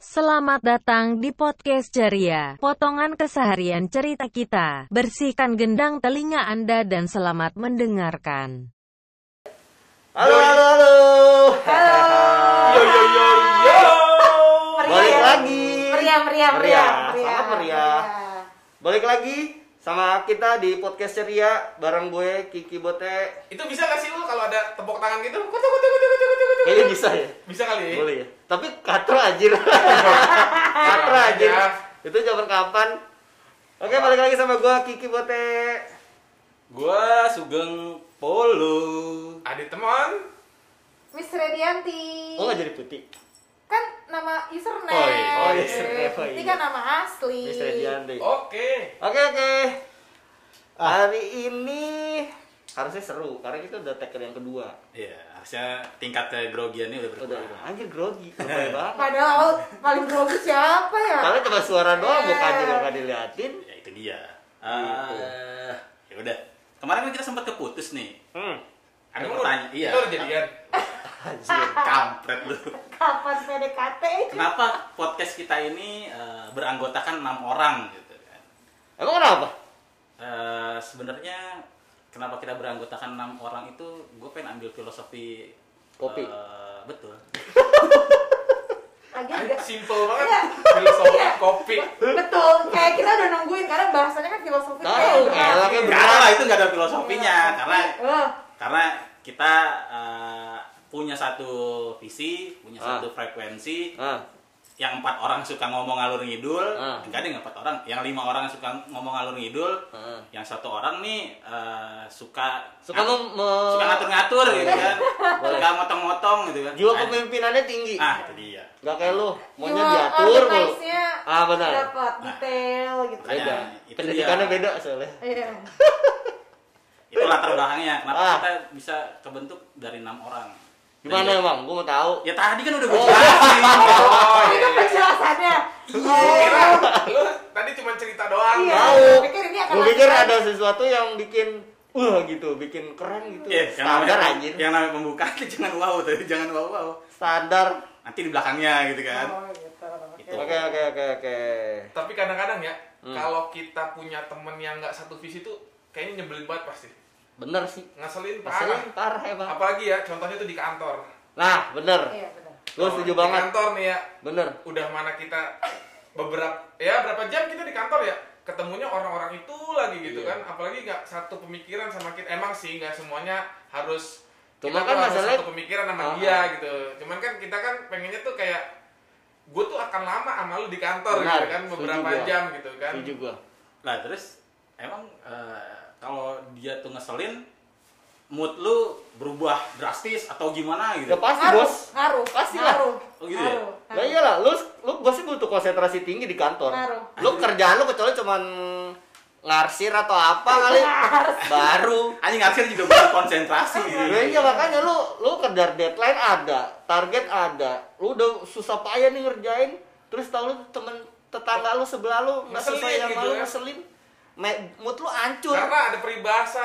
Selamat datang di podcast ceria, potongan keseharian cerita kita. Bersihkan gendang telinga Anda dan selamat mendengarkan. Halo, halo, halo. Halo. Yo, yo, yo, yo. Meriah Balik lagi. Meriah, meriah, meriah, Meriah, sangat meriah. Balik lagi sama kita di podcast ceria bareng gue Kiki Bote. Itu bisa gak sih lu kalau ada tepuk tangan gitu? Kutu, kutu, kutu, kutu, kutu, kutu. Kayaknya bisa ya? Bisa kali ya? Boleh ya? Tapi katro anjir. katro anjir. Itu zaman kapan? Oke, balik lagi sama gue Kiki Bote. Gua Sugeng Polo. Ada teman. Miss Redianti. Oh, nggak jadi putih. Kan nama username. Iya. Oh, Eh, Ini iya. kan nama asli. Miss Redianti. Oke. Oke oke. Hari ini harusnya seru karena kita udah taker yang kedua. Iya, harusnya tingkat kegrogiannya udah Udah berkurang. anjir grogi, lebay banget. Padahal paling grogi siapa ya? Karena cuma suara doang Eh. bukan juga nggak diliatin. Ya itu dia. Gitu. Eh, ya udah. Kemarin kan kita sempat keputus nih. Hmm. Ada pertanyaan. Iya. Itu udah jadian. Anjir. Kampret lu. Kapan PDKT? Kenapa podcast kita ini eh, beranggotakan enam orang gitu kan? Emang kenapa? Eh, sebenarnya kenapa kita beranggotakan enam orang itu gue pengen ambil filosofi Kopi. eh, betul enggak? Simple banget. Iya. Filosofi Iya. kopi. Betul. Kayak kita udah nungguin karena bahasanya kan filosofi. Tahu, kayak berat. elaknya Enggak ada lah itu nggak ada filosofinya Iya. karena Eh, karena kita eh, punya satu visi, punya Ah. satu frekuensi. Ah, Yang empat orang suka ngomong ngalur ngidul, Ah. enggak ada yang empat orang, yang lima orang suka ngomong ngalur ngidul, ah. yang satu orang nih eh, suka Suka mem- me- suka ngatur-ngatur gitu kan, Boleh. suka motong-motong gitu kan. Jiwa Nah, kepemimpinannya tinggi. Ah itu dia. Gak kayak lu, maunya jiwa diatur lu. Ah benar. Dapat detail gitu. Makanya Beda. itu Pendidikannya dia. beda soalnya. Iya. Itu latar belakangnya. Kenapa Ah. kita bisa kebentuk dari enam orang? Gimana Dan- emang? Gue mau tahu. Ya tadi kan udah gue Oh. jelasin. Oh, Ini iya. kan penjelasannya. Gua kira lu tadi cuma cerita doang. Iya. Tahu. Gua pikir ini akan Gue pikir ada sesuatu yang bikin wah gitu, bikin keren gitu. Iya, yang Standar anjir. yang namanya pembukaan itu jangan wow tuh, jangan wow wow. Standar. Nanti di belakangnya gitu kan. Oh, gitu. Itu. Oke oke oke oke. Tapi kadang-kadang ya, Hmm. kalau kita punya temen yang nggak satu visi tuh kayaknya nyebelin banget pasti. Bener sih. Ngeselin Ngeselin parah. parah emang. Apalagi ya, contohnya tuh di kantor. Nah, bener. Iya, benar. Gue setuju Di banget. kantor nih ya, Bener. udah mana kita beberapa ya berapa jam kita di kantor ya ketemunya orang-orang itu lagi gitu Iya. kan apalagi nggak satu pemikiran sama kita emang sih nggak semuanya harus Cuma kan masalahnya- satu pemikiran sama Ah, dia gitu cuman kan kita kan pengennya tuh kayak gue tuh akan lama sama lu di kantor Benar, gitu kan beberapa jam gitu kan Setuju gue. Nah terus emang eh, kalau dia tuh ngeselin, mood lu berubah drastis atau gimana gitu? Ya pasti Ngaruh, bos. ngaruh, Pasti ngaruh. Oh, gitu ya? ngaruh, Nah iyalah, lu lu pasti butuh konsentrasi tinggi di kantor. Ngaruh. Lu kerjaan lu kecuali cuman ngarsir atau apa kali baru. Anjing ngarsir juga butuh konsentrasi. gitu. Ya iya makanya lu lu kejar deadline ada, target ada. Lu udah susah payah nih ngerjain, terus tahu lu temen tetangga lu sebelah lu nggak Ngeselin sesuai yang gitu lu ya. ngeselin. Mood lu hancur. karena ada peribahasa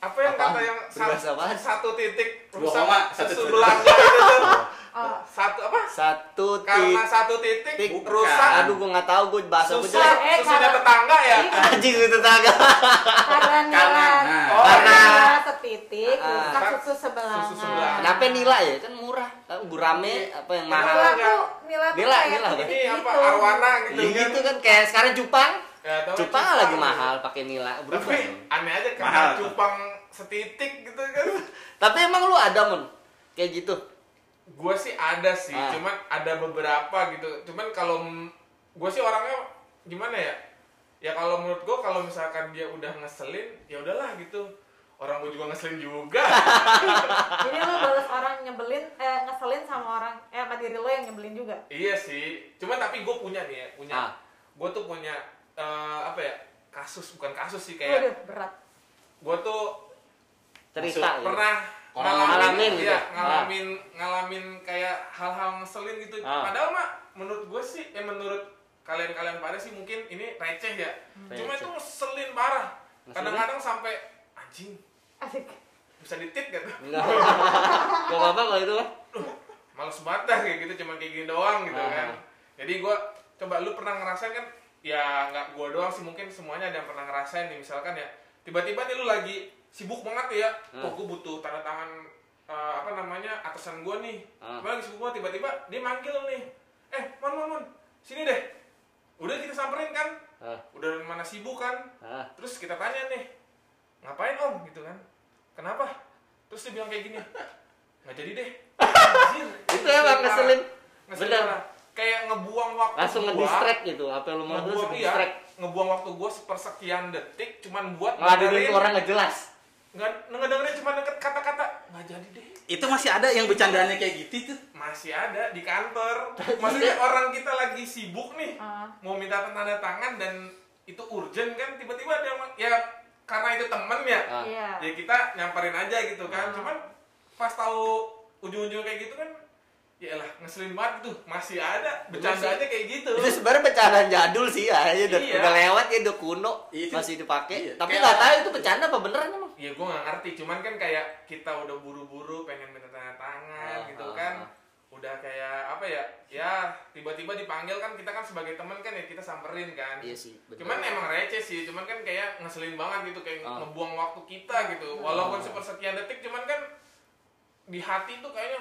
apa yang Apaan? kata yang Peribahasa satu, apaan? satu titik Dua koma, satu titik. sebelahnya itu tuh Oh. satu apa Satu karena tik. satu titik tik. rusak Aduh gua nggak tahu gua bahasa gua susah jelek. Eh, susunya karena- tetangga ya Anjing itu tetangga. Karena nila, Karena, nah. Oh, karena karena- nila setitik, Ah. rusak susu sebelah. Susu sebelah. Kenapa nila ya? Kan murah. Kan gurame apa yang mahal. Nila tuh, nila Nila, nila, titik ini apa gitu. arwana gitu Ya gitu kan kayak sekarang cupang. Ya, tau Cupang cupang. lagi mahal pakai nila. Berubah. tapi aneh aja karena Mahal. cupang setitik gitu kan Tapi emang lu ada mun kayak gitu. gue sih ada sih Ah. cuman ada beberapa gitu cuman kalau gue sih orangnya gimana ya ya kalau menurut gue kalau misalkan dia udah ngeselin ya udahlah gitu orang gue juga ngeselin juga Jadi lu balas orang nyebelin, eh, ngeselin sama orang, eh sama diri lo yang nyebelin juga. iya sih cuman tapi gue punya nih ya punya Ah. gue tuh punya eh, apa ya kasus bukan kasus sih Waduh, kayak berat. gue tuh Cerita. gitu. pernah Orang ngalamin, ngalamin gitu. iya, Ah. ngalamin ngalamin kayak hal-hal ngeselin gitu Ah. padahal mah menurut gue sih eh menurut kalian-kalian pada sih mungkin ini receh ya cuma Receh. itu ngeselin parah kadang-kadang sampai anjing Asik. bisa ditit gitu Enggak. Gak apa-apa kalau itu kan. males banget kayak gitu cuma kayak gini doang gitu Ah. kan jadi gue coba lu pernah ngerasain kan ya nggak gue doang sih mungkin semuanya ada yang pernah ngerasain nih. Misalkan ya tiba-tiba nih lu lagi sibuk banget ya Hmm. kok gue butuh tanda tangan eh, apa namanya atasan gue nih. Hmm. Lagi sibuk banget tiba-tiba dia manggil nih. Eh mon mon mon sini deh. Udah kita samperin kan? Ah, udah mana sibuk kan? Ah. terus kita tanya nih ngapain om? Gitu kan. Kenapa? Terus dia bilang kayak gini nggak jadi deh. Anjir, Itu emang ngeselin. Ngeselin. Bener. Kayak ngebuang waktu Langsung gua, ngedistract gitu. Apa yang lu mau ngebuang iya ngebuang waktu gue sepersekian detik cuman buat Ngeladenin dengerin- ke orang nggak jelas. nggak ngedengerin cuma deket kata-kata nggak jadi deh Itu masih ada yang bercandanya kayak gitu tuh. masih ada di kantor maksudnya orang kita lagi sibuk nih Ah. mau minta tanda tangan dan itu urgent kan tiba-tiba ada yang ya karena itu temen ya. Iya. ya kita nyamperin aja gitu kan Ah. cuman pas tahu ujung-ujung kayak gitu kan ya elah ngeselin banget tuh masih ada bercanda aja kayak gitu Itu sebenarnya bercandaan jadul sih ya, ya udah, Iya. udah lewat ya udah kuno Itu- masih dipakai. iya. Tapi nggak tahu itu bercanda apa beneran emang. ya gue nggak ngerti cuman kan kayak kita udah buru-buru pengen minta tanda tangan Ah, gitu ah, kan ah. udah kayak apa ya ya tiba-tiba dipanggil kan kita kan sebagai teman kan ya kita samperin kan Iya sih. betul. cuman emang receh sih cuman kan kayak ngeselin banget gitu kayak Ah. ngebuang waktu kita gitu walaupun sepersekian detik cuman kan di hati tuh kayaknya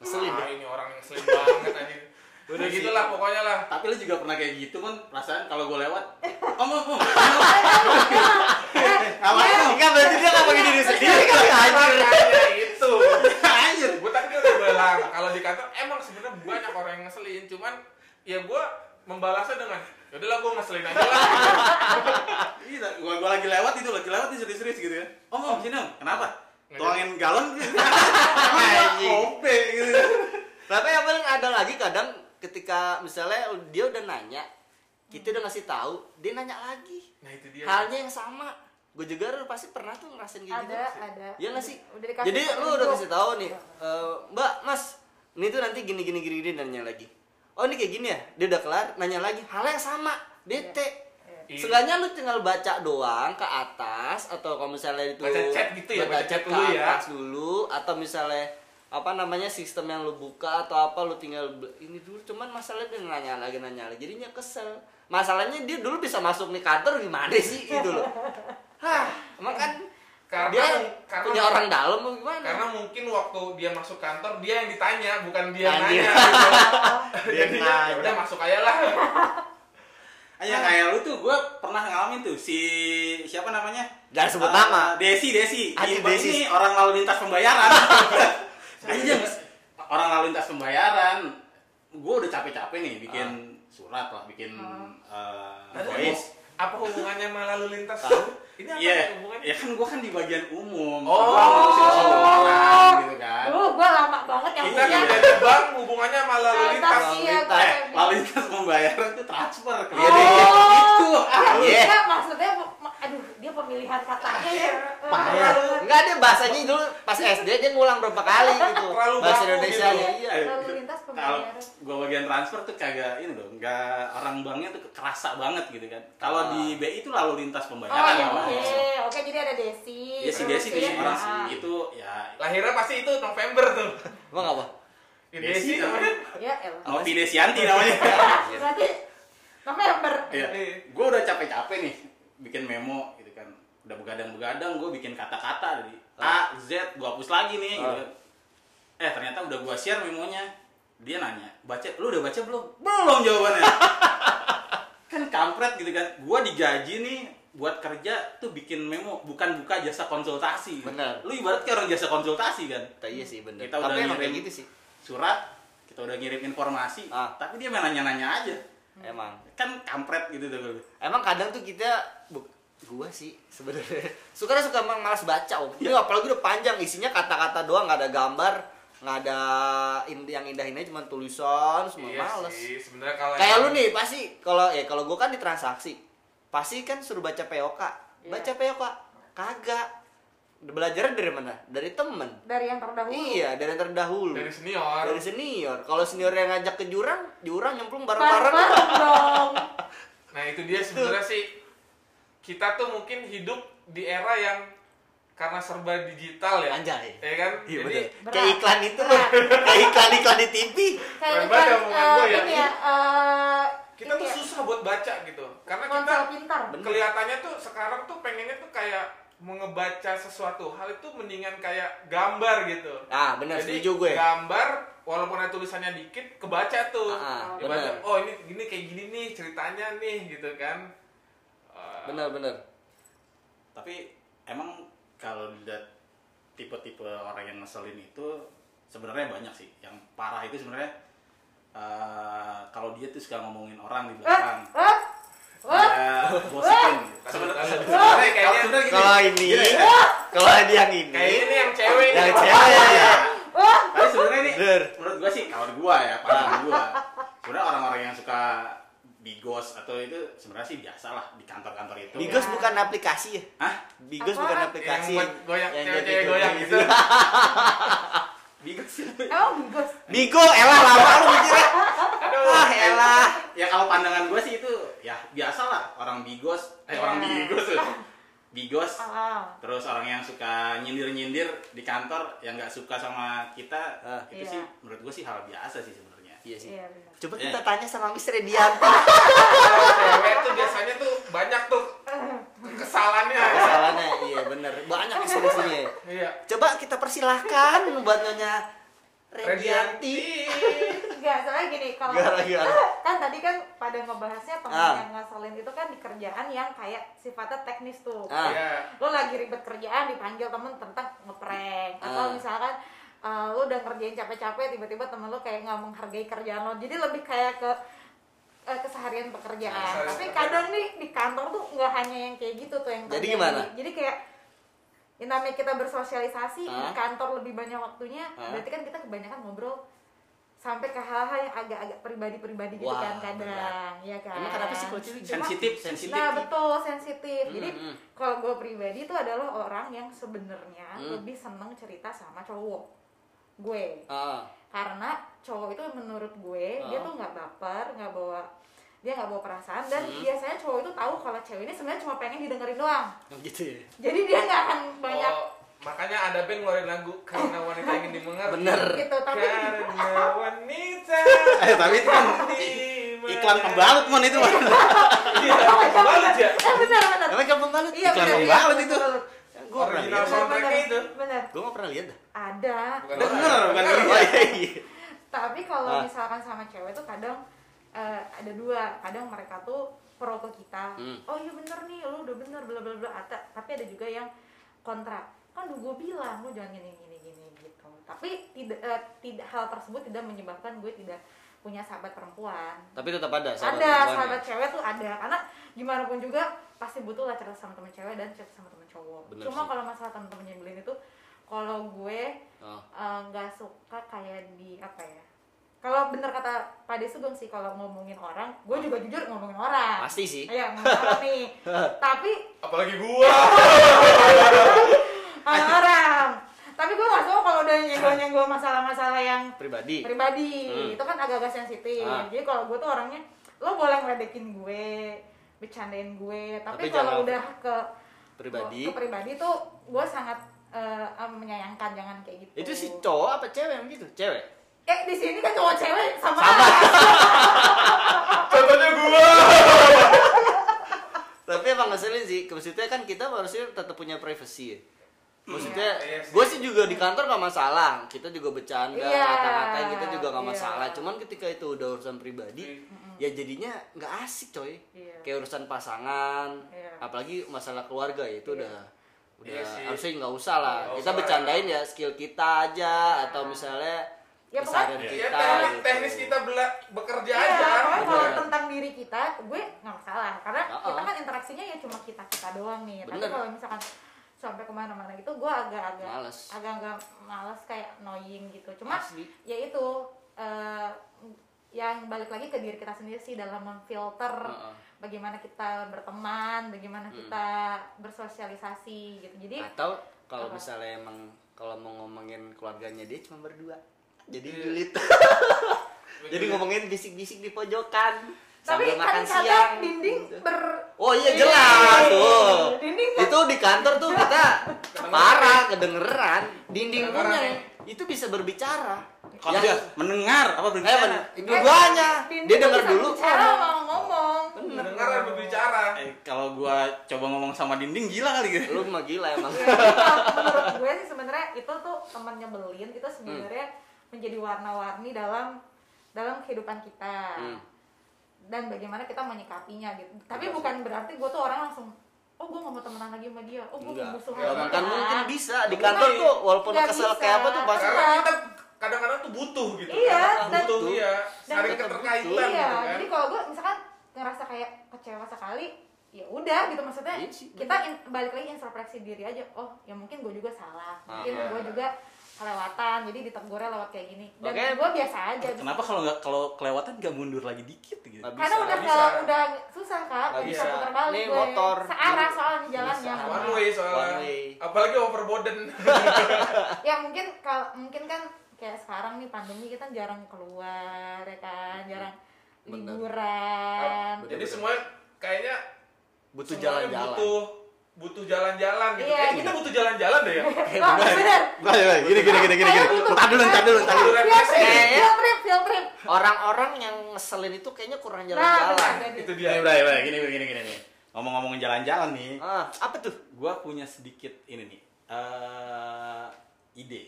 Ngeselin ah, ya? ini orang yang ngeselin banget anjing Udah udah sih. gitulah pokoknya lah Tapi lu juga pernah kayak gitu kan perasaan kalau gue lewat. Om om om. Ngapain om? Enggak berarti dia nggak pakai diri sendiri kan anjir. itu Anjir. gue tadi kan udah bilang kalau di kantor emang sebenarnya banyak orang yang ngeselin cuman ya gue membalasnya dengan yaudahlah gue ngeselin aja lah Iya, gua, gua lagi lewat itu, lagi lewat itu serius-serius gitu ya. Om, om, sini om. Kenapa? Tuangin galon gitu. Kope gitu. Tapi yang paling ada lagi kadang ketika misalnya dia udah nanya, kita udah ngasih tahu, dia nanya lagi. nah itu dia Halnya yang sama. Gue juga dulu pasti pernah tuh ngerasain gitu. Ada, ada. Iya nggak sih? Udah dikasih Jadi lu udah kasih tahu nih, "Eh, Mbak, Mas, ini tuh nanti gini gini gini, gini nanya lagi. Oh ini kayak gini ya? Dia udah kelar, nanya lagi. Hal yang sama, bete. Iya. Seenggaknya lu tinggal baca doang ke atas atau kalau misalnya itu Baca chat gitu ya, baca baca chat dulu ya. atas dulu atau misalnya apa namanya sistem yang lu buka atau apa lu tinggal ini dulu cuman masalahnya dia nanya lagi nanya lagi jadinya kesel masalahnya dia dulu bisa masuk nih kantor gimana sih gitu loh hah emang kan Karena- dia karena- punya orang dalam gimana karena mungkin waktu dia masuk kantor dia yang ditanya bukan dia yang Anjir. nanya gitu. Dia jadinya nanya. ya udah masuk aja lah Ayo kayak lu tuh, gua pernah ngalamin tuh si siapa namanya? Jangan sebut Eh, nama. Desi, Desi. Desi. Ini orang lalu lintas pembayaran. Anjing, orang lalu lintas pembayaran. Gua udah capek-capek nih bikin surat lah, bikin eh, Aduh, voice. Apa hubungannya sama lalu lintas Tahu. ini apa Iya, hubungannya ya kan gua kan di bagian umum. Oh. Gua ngurusin semua orang gitu kan. Duh, gue lama banget yang kita di bank hubungannya sama lalu Lintas, lintas Lalu iya, lintas. gue Eh, lalu lintas pembayaran itu transfer Iya deh, iya. Itu. Ah, Iya. Enggak, maksudnya, pemilihan katanya ya. Payah. Enggak dia bahasanya dulu pas SD dia ngulang berapa kali gitu. Terlalu Bahasa Indonesia gitu. iya. Eh, Lalu lintas kalau pembayaran. gua bagian transfer tuh kagak ini loh, nggak orang banknya tuh kerasa banget gitu kan. Kalau Ah. di BI itu lalu lintas Oh, pembayaran iya, namanya. oke. Oke, jadi ada Desi. Ya si Desi ya, nih Orang ah. itu ya lahirnya pasti itu November tuh Emang apa? Ya, Desi Desi namanya Ya, elah. Novi Desianti namanya. Berarti November. Iya. Gue udah capek-capek nih bikin memo. Udah begadang-begadang gue bikin kata-kata dari A, Z, gue hapus lagi nih gitu Ah. Eh ternyata udah gue share memonya. Dia nanya, baca, lu udah baca belum? Belum jawabannya. kan kampret gitu kan. Gue digaji nih buat kerja tuh bikin memo bukan buka jasa konsultasi. Bener. Lu ibarat kayak orang jasa konsultasi kan. Iya sih bener. Kita udah Tapi ngirim. kayak gitu sih. Surat, kita udah ngirim informasi, Ah. tapi dia main nanya-nanya aja. Emang. Kan kampret gitu tuh. Emang kadang tuh kita gua sih sebenarnya suka suka emang malas baca om. Ini apalagi udah panjang isinya kata-kata doang nggak ada gambar nggak ada in- yang indah-indahnya cuma tulisan semua iya males. sih sebenarnya kalau Kayak yang- lu nih pasti kalau eh kalau gua kan di transaksi pasti kan suruh baca POK. Baca POK kagak. Belajarnya dari mana? Dari temen. Dari yang terdahulu. Iya, dari yang terdahulu. dari senior Dari senior. Kalau senior yang ngajak ke jurang, jurang nyemplung bareng-bareng. Bareng dong. Nah itu dia sebenarnya sih kita tuh mungkin hidup di era yang karena serba digital ya Anjay. ya kan Iya jadi bener. Kayak iklan itu loh. Kayak iklan-iklan di TV. kayak iklan, eh, gua ya. ini ya eh, kita tuh ya, susah buat baca gitu karena kita ponsel pintar kelihatannya tuh sekarang tuh pengennya tuh kayak mengebaca sesuatu hal itu mendingan kayak gambar gitu Ah, benar Jadi setuju gue. gambar walaupun ada tulisannya dikit kebaca tuh Ah, Dibaca, bener. oh ini gini kayak gini nih ceritanya nih gitu kan Eh, Benar benar. tapi emang kalau dilihat tipe-tipe orang yang ngeselin itu sebenarnya banyak sih. Yang parah itu sebenarnya eh, kalau dia tuh suka ngomongin orang di eh belakang eh. Eh. Dia gosipin sebenarnya kayaknya gini, Kalau ini, gini, kalau yang ini, kayak ini yang cewek yang nih. cewek. wah tapi sebenarnya nih Bener. menurut gua sih kalau gua ya pandangan gua. Sebenarnya orang-orang yang suka bigos atau itu sebenarnya sih biasa lah di kantor-kantor itu Bigos bukan aplikasi ya? Hah? Bigos bukan Apaan? aplikasi. Yang buat goyang, Yang joget-joget goyang gitu. bigos sih emang bigos Bigo, elah lama lu mikirnya. aduh Ah, elah. ya kalau pandangan gue sih itu ya biasa lah orang bigos eh orang Ya. bigos tuh bigos ah terus orang yang suka nyindir-nyindir di kantor yang nggak suka sama kita Ah. itu Iya. sih menurut gue sih hal biasa sih sebenarnya Iya sih. iya benar Coba kita tanya sama Miss Redianti. Kalau cewek tuh biasanya tuh banyak tuh kesalahannya Kesalahannya, iya bener. Banyak ekspresinya. iya Coba kita persilahkan buat Nyonya Redianti. enggak soalnya gini kalau Gara-gara. kan tadi kan pada ngebahasnya temen Ah. yang ngeselin itu kan di kerjaan yang kayak sifatnya teknis tuh Ah. iya lo lagi ribet kerjaan dipanggil temen tentang ngeprank atau Ah. misalkan uh, lo udah ngerjain capek-capek tiba-tiba temen lo kayak nggak menghargai kerjaan lo jadi lebih kayak ke eh, keseharian pekerjaan Keseharian tapi kadang nih di kantor tuh nggak hanya yang kayak gitu tuh yang Jadi gimana? jadi kayak yang namanya kita bersosialisasi di Ah. kantor lebih banyak waktunya Ah. berarti kan kita kebanyakan ngobrol sampai ke hal-hal yang agak-agak pribadi-pribadi gitu Wah, kan kadang ya kan Emang kenapa sih kalau sensitif sensitif Nah betul sensitif. Jadi Hmm, hmm. kalau gue pribadi itu adalah orang yang sebenarnya Hmm. lebih seneng cerita sama cowok gue. Ah, Karena cowok itu menurut gue dia Ah. tuh nggak baper, nggak bawa dia nggak bawa perasaan dan Hmm. biasanya cowok itu tahu kalau cewek ini sebenarnya cuma pengen didengerin doang. gitu ya. Jadi dia nggak akan banyak oh, makanya ada band ngeluarin lagu karena wanita ingin dimengerti Bener. gitu. Tapi karena wanita eh tapi itu kan iklan pembalut mon itu mon iya pembalut ya eh benar benar. Emang kamu balut? Iya iklan benar. pembalut iya, itu. Gue pernah Original lihat. Benar, soundtracknya itu. Benar. Gue gak pernah lihat dah. Ada. Bukan Denger, bukan lihat. Oh iya iya. tapi kalau Ah. misalkan sama cewek tuh kadang eh, ada dua kadang mereka tuh pro ke kita Hmm. oh iya bener nih lu udah bener bla bla bla Ata- tapi ada juga yang kontra kan udah gue bilang lu jangan gini gini gini gitu tapi tidak eh, tidak hal tersebut tidak menyebabkan gue tidak punya sahabat perempuan. Tapi tetap ada sahabat ada perempuan ya? sahabat cewek tuh ada. Karena gimana pun juga pasti butuh lah cerita sama temen cewek dan cerita sama temen cowok. Bener cuma kalau masalah temen-temen nyebelin itu kalau gue Oh. eh, nggak suka kayak di apa ya kalau bener kata Pak Desugeng sih kalau ngomongin orang gue juga jujur ngomongin orang. Pasti sih. Iya ngomongin orang nih. Tapi apalagi orang tapi gue nggak suka kalau udah nyenggol nyenggol masalah-masalah yang Pribadi. pribadi Hmm. itu kan agak-agak sensitif Ah. jadi kalau gue tuh orangnya lo boleh ngeledekin gue bercandain gue tapi, Tapi kalau udah ke Pribadi. ke pribadi tuh gue sangat eh, menyayangkan jangan kayak gitu Itu si cowok apa cewek yang gitu? Cewek. eh di sini kan cowok cewek sama, contohnya gua Tapi emang ngeselin sih. Maksudnya kan kita harusnya tetap punya privacy ya. Maksudnya, Iya, iya gue sih juga di kantor gak masalah. Kita juga bercanda, Iya, kata-katain kita juga gak iya. masalah. Cuman ketika itu udah urusan pribadi, ya jadinya nggak asik coy. Iya. Kayak urusan pasangan, Iya. apalagi masalah keluarga ya, itu Iya. udah udah sih. harusnya nggak usah lah. Nggak kita usah bercandain ya skill kita aja atau misalnya Ya, pokoknya- ya kita. teknik, gitu. teknis kita bela bekerja Iya, aja kalau tentang diri kita, gue nggak masalah karena Uh-uh. kita kan interaksinya ya cuma kita kita doang nih. Tapi Bener. kalau misalkan sampai ke mana-mana gitu, gue agak-agak Males. agak-agak males kayak annoying gitu. Cuma Asli. ya itu eh, yang balik lagi ke diri kita sendiri sih dalam memfilter Uh-uh. bagaimana kita berteman, bagaimana Hmm. kita bersosialisasi gitu. Jadi atau kalau Apa? misalnya emang kalau mau ngomongin keluarganya dia cuma berdua jadi julid jadi ngomongin bisik-bisik di pojokan tapi sambil makan kan kadang siang dinding gitu. ber Oh iya jelas tuh. Dinding kan- Itu di kantor tuh kita parah kedengeran dinding Kedengeran punya ya? itu bisa berbicara. Kalau dia mendengar apa eh, berbicara? men- dua-duanya. Dinding Dia dengar dulu. bicara mau ngomong Mendengar dan berbicara. Eh, kalau gua coba ngomong sama dinding gila kali gitu. Lu mah gila emang. menurut gue sih sebenarnya itu tuh teman nyebelin itu sebenarnya Hmm. menjadi warna-warni dalam dalam kehidupan kita Hmm. Dan bagaimana kita menyikapinya gitu tapi bukan berarti gue tuh orang langsung oh gue gak mau temenan lagi sama dia oh gue musuhan Ya, sama kan dia." mungkin bisa di kantor tuh walaupun kesel bisa. kayak apa tuh pasti Karena kita kadang-kadang tuh butuh gitu. Iya, kan? dan- butuh iya. dan Saling kita keterkaitan butuh. iya gitu kan. jadi kalau gue misalkan ngerasa kayak kecewa sekali ya udah gitu maksudnya Iya sih, kita in- balik lagi introspeksi diri aja oh ya mungkin gue juga salah mungkin Ah. gue juga kelewatan jadi ditegurnya lewat kayak gini dan Oke. gue biasa aja gitu. Kenapa kalau nggak kalau kelewatan nggak mundur lagi dikit gitu? Karena udah bisa. kalau udah susah kak Nggak bisa bisa. putar balik Nih, gue motor. searah soalnya jalannya. One way soalnya. One way. Apalagi overburden. ya mungkin kalau mungkin kan kayak sekarang nih pandemi kita jarang keluar ya kan jarang Bener. liburan Bener. Jadi semuanya kayaknya butuh jalan-jalan. Butuh butuh jalan-jalan gitu. Iya, Kayaknya kita gitu. butuh jalan-jalan deh ya. oh, bener Nah, ya, gini gini gini gini gini. Entar dulu, entar dulu, entar dulu. Kayaknya- trip Orang-orang yang ngeselin itu kayaknya kurang nah jalan-jalan. bener Itu dia. udah, udah, gini gini gini nih. Ngomong-ngomongin jalan-jalan nih, Ah, apa tuh? gua punya sedikit ini nih. eh ide.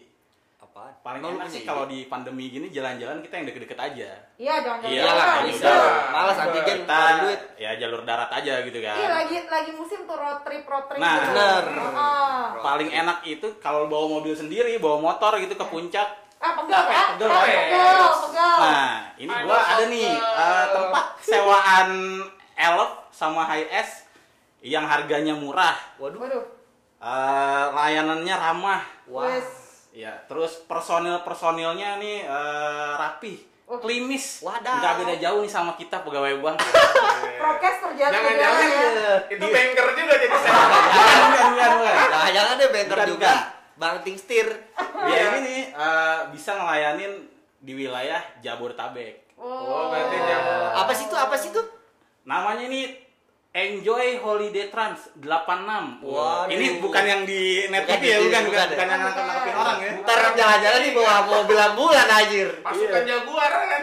Apaan? Paling enak sih kalau di pandemi gini jalan-jalan kita yang deket-deket aja. iya jangan Iya lah, bisa. udah. Malas antigen Kita duit. ya jalur darat aja gitu kan. iya lagi lagi musim tuh road trip road trip Nah, gitu. bener. Heeh. Paling enak itu kalau bawa mobil sendiri, bawa motor gitu ke puncak. ah pegel ya Pegel, Ah, ya. pegel pegel Nah, ini Aduh, gua ada nih pegel. eh, tempat sewaan elf sama high S yang harganya murah, Waduh. waduh eh, layanannya ramah. Wah. Ya, terus personil personilnya nih eh, rapi, Oh. klimis. Wadaw. Nggak beda jauh nih sama kita pegawai bank. prokes terjaga Jangan-jangan berjalan ya itu banker juga jadi saya. bukan, bukan, bukan, bukan. Jangan-jangan deh banker Bukan, juga. Banting setir. Dia ini nih eh, bisa ngelayanin di wilayah Jabodetabek. Oh, berarti dia Apa sih itu? Apa sih itu? Namanya ini Enjoy Holiday Trans 86. Waduh. Ini bukan yang di net Bukan TV ya, di- bukan, bukan, bukan bukan, ya? yang nangkep-nangkepin orang ya. Ntar jalan-jalan nih bawa mobil ambulan anjir. pasukan jaguar kan.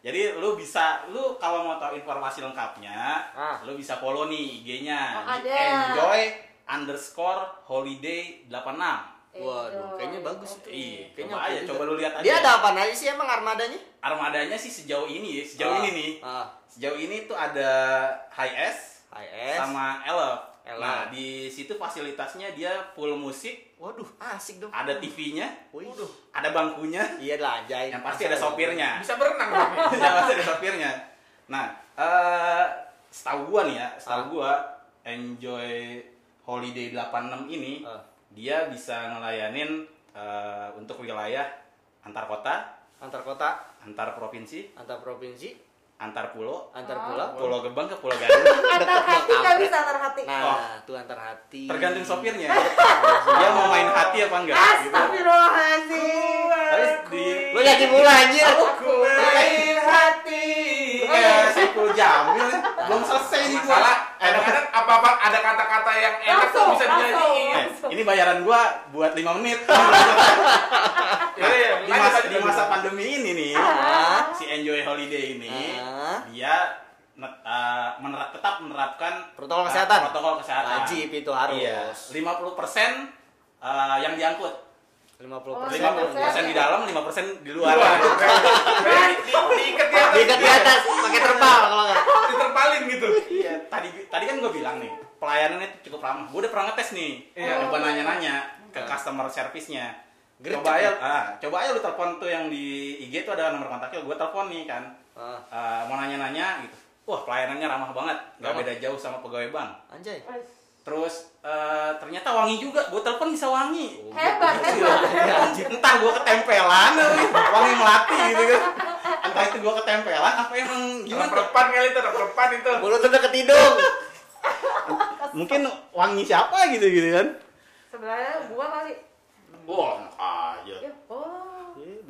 Jadi lu bisa, lu kalau mau tahu informasi lengkapnya, Ah. lu bisa follow nih IG-nya Oh. Enjoy underscore holiday 86. Waduh, kayaknya bagus itu. Iya, Kayaknya coba aja, juga. coba lu lihat aja. Dia ada apa aja sih emang armadanya? Armadanya sih sejauh ini ya, sejauh Ah, ini nih. Ah, Sejauh ini tuh ada High S HS. sama Elf. Elf. Nah, di situ fasilitasnya dia full musik, Waduh, asik dong. ada TV-nya, Wih. ada bangkunya, Iya lah, anjay. yang pasti ada sopirnya. Bisa berenang tapi. yang pasti ada sopirnya. Nah, eh setahu gua nih ya, setahu Ah. gua Enjoy Holiday 86 ini Ah. Dia bisa ngelayanin eh, untuk wilayah antar kota, Antar kota, antar provinsi, antar provinsi, antar pulau, antar Ah. pulau. pulau Gebang ke Pulau Gadung. antar hati nggak bisa antar hati Nah, tuh antar hati. Tergantung sopirnya. dia mau main hati apa enggak gitu. Astagfirullahaladzim Terus di Lu lagi mulai anjir. Aku main hati. kayak Saiful Jamil belum selesai nih gua. Kadang-kadang apa-apa ada kata-kata yang enak tuh Langsung, bisa langsung. dinyanyiin. Eh, ini bayaran gua buat 5 menit. Ya, ya, di lanjut, masa di masa pandemi ini nih Ah. si Enjoy Holiday ini Ah. dia net- uh, menerap, tetap menerapkan Protokol uh, kesehatan. protokol kesehatan Wajib itu harus. iya 50% uh, yang diangkut 50 Oh, persen. 50% di dalam 5% di luar Luar. Di- di- Diikat di atas. Diikat di atas pakai terpal kalau enggak. Diterpalin gitu. iya tadi tadi kan gue bilang nih pelayanannya itu cukup ramah gue udah pernah ngetes nih Iya. coba nanya-nanya ke customer service-nya coba aja ya? ah, coba aja lu telepon tuh yang di IG tuh ada nomor kontaknya gue telepon nih kan Ah, Eh, mau nanya-nanya gitu. Wah pelayanannya ramah banget, nggak beda jauh sama pegawai bank. anjay. Terus eh, ternyata wangi juga, gue telepon bisa wangi. hebat hebat Entah gue ketempelan, wangi melati gitu kan. Entah itu gue ketempelan, apa emang gimana? Repan kali itu, repan itu. Mulut udah ke hidung. Mungkin wangi siapa gitu gitu kan? sebelahnya gua kali Wah, aja. ya oh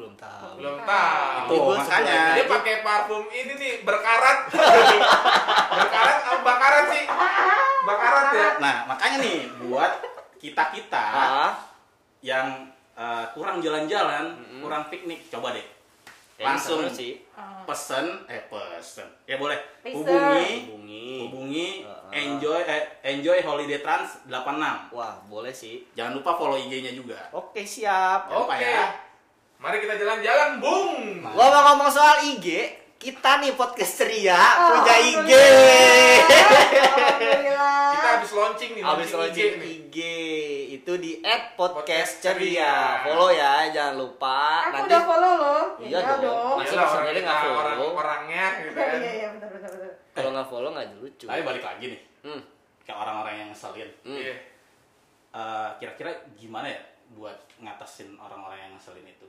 belum tahu. belum tahu Tuh, Gua makanya. dia pakai parfum ini nih berkarat berkarat apa bakaran sih bakarat ya Nah, makanya nih buat kita-kita Ah, yang eh, kurang jalan-jalan, kurang piknik, coba deh. kayaknya Langsung sih. Ah. pesen, eh pesen. Ya boleh. Pesen. Hubungi Hubungi. hubungi Ah. enjoy eh, enjoy holiday trans 86. Wah, boleh sih. Jangan lupa follow IG-nya juga. Oke, siap. Jangan lupa oke ya. Mari kita jalan-jalan bung Ngomong-ngomong soal IG, kita nih podcast ceria punya IG. Alhamdulillah. kita habis launching nih Abis launching nih IG itu di @podcast Podcast Ceria. ceria. Follow ya, jangan lupa. Aku Nanti udah follow lo. Iya Ya dong. dong. Masa kita nggak follow? orang orangnya gitu Iya kan iya iya benar benar benar. kalau nggak follow nggak lucu. Tapi balik lagi nih Hmm. ke orang-orang yang ngeselin. Hmm. Iya. Eh, kira-kira gimana ya buat ngatasin orang-orang yang ngeselin itu?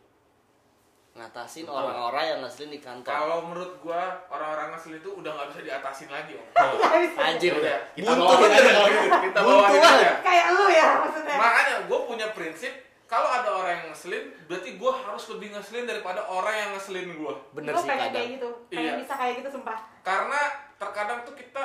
Ngatasin orang-orang yang ngeselin di kantor. kalau menurut gua orang-orang ngeselin itu udah nggak bisa diatasin lagi om Anjir Udah. udah. Kita Buntu bawain aja kalau gitu. kita bawain banget. aja Kayak lu ya maksudnya. makanya gue punya prinsip kalau ada orang yang ngeselin berarti gue harus lebih ngeselin daripada orang yang ngeselin gue Bener Gua sih pengen kadang. kayak gitu. Pengen Iya. bisa kayak gitu sumpah. karena terkadang tuh kita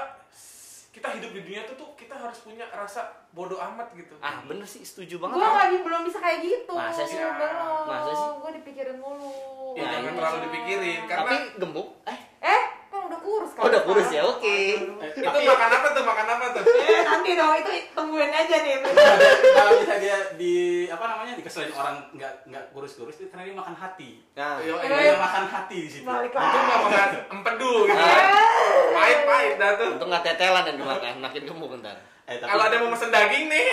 kita hidup di dunia tuh tuh kita harus punya rasa bodoh amat gitu Ah, bener sih, setuju banget. Gue lagi belum bisa kayak gitu. Masa sih? Belum. Masa sih? Gue dipikirin mulu. ya Nah, jangan ini. terlalu dipikirin karena Tapi gemuk. Eh, Eh, kan udah kurus kan? Oh, udah kurus ya? Oke. Eh, itu makan apa tuh makan apa tuh Eh, nanti dong itu tungguin aja nih. kalau bisa dia di apa namanya dikeselin orang nggak nggak kurus-kurus itu karena dia makan hati. nah. Yo, Dia makan hati di situ. Balik itu lagi. nggak makan empedu gitu kan pahit pahit dah tuh Untung nggak tetelan yang dimakan, makin gemuk ntar. Eh, tapi kalau ada yang mau pesen daging nih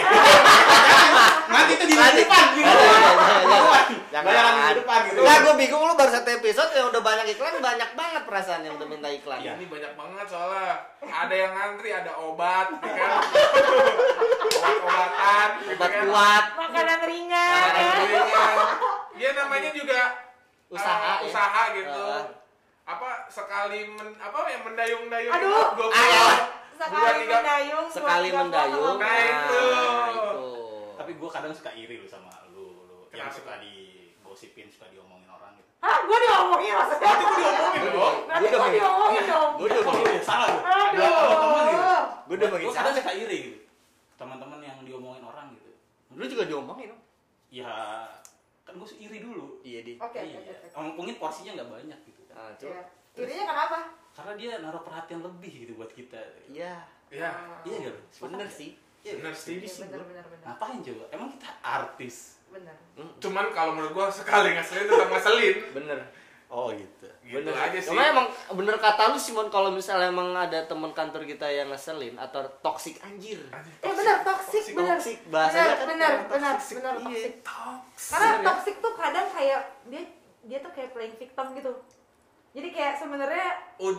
nanti itu di depan gitu. Jangan, jangan, jangan. Bayaran di depan gitu. Enggak, gue bingung lu baru satu episode yang udah banyak iklan, banyak banget perasaan yang udah minta iklan. Iya. ini banyak banget soalnya ada yang ngantri ada obat ya kan obat-obatan gitu Obat kan. kuat, Makanan ringan. Makanan ringan. ya namanya juga Usaha, eh, ya. usaha gitu apa sekali men, apa yang mendayung-dayung Aduh. gue Ah, Sekali mendayung. sekali tiga, mendayung. potong. Nah, itu. itu. Tapi gue kadang suka iri lu sama lu, lu yang suka digosipin, suka diomongin orang gitu. Hah, gue diomongin maksudnya. itu gue diomongin dong Berarti udah gue diomongin dong. Gue udah iya, salah lu. Ada teman-teman gitu. Gue udah bagi Gue kadang salah. suka iri gitu. Teman-teman yang diomongin orang gitu. Lu juga diomongin dong. Ya kan gue iri dulu. Iya di. Oke, oke, Iya. oke. Emang mungkin porsinya nggak banyak gitu. Ah, coba. Iya. Irinya kenapa? Karena dia naruh perhatian lebih gitu buat kita. Iya, ya Iya gak? lu? bener Sepakat sih. Iya, bener sih Iya, bener, bener, bener. Ngapain coba? Emang kita artis. Bener. cuman kalau menurut gue sekali ngeselin tetap ngeselin Bener. Oh gitu. gitu bener aja sih Cuma emang bener kata lu Simon kalau misalnya emang ada teman kantor kita yang ngeselin atau toxic anjir. Eh bener, toxic, bener. toxic. Bahasanya bener, kan bener, bener, toxic. bener, Iya. toxic. Toxic. Karena Bener ya? toxic tuh kadang kayak dia dia tuh kayak playing victim gitu jadi kayak sebenarnya oh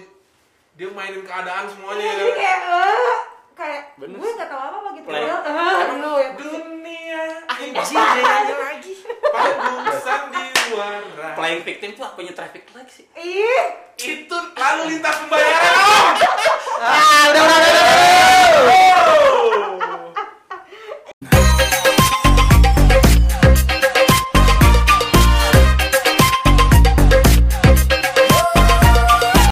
dia mainin keadaan semuanya iya, ya. jadi kayak uh, kayak Bener. gue nggak tahu apa apa gitu. Play. Uh, lu ya dunia ah, anjing jangan lagi. Pengusan di luar. playing victim tuh apa traffic lagi sih. Ih. Itu lalu lintas pembayaran. Ah udah udah, udah. Oh.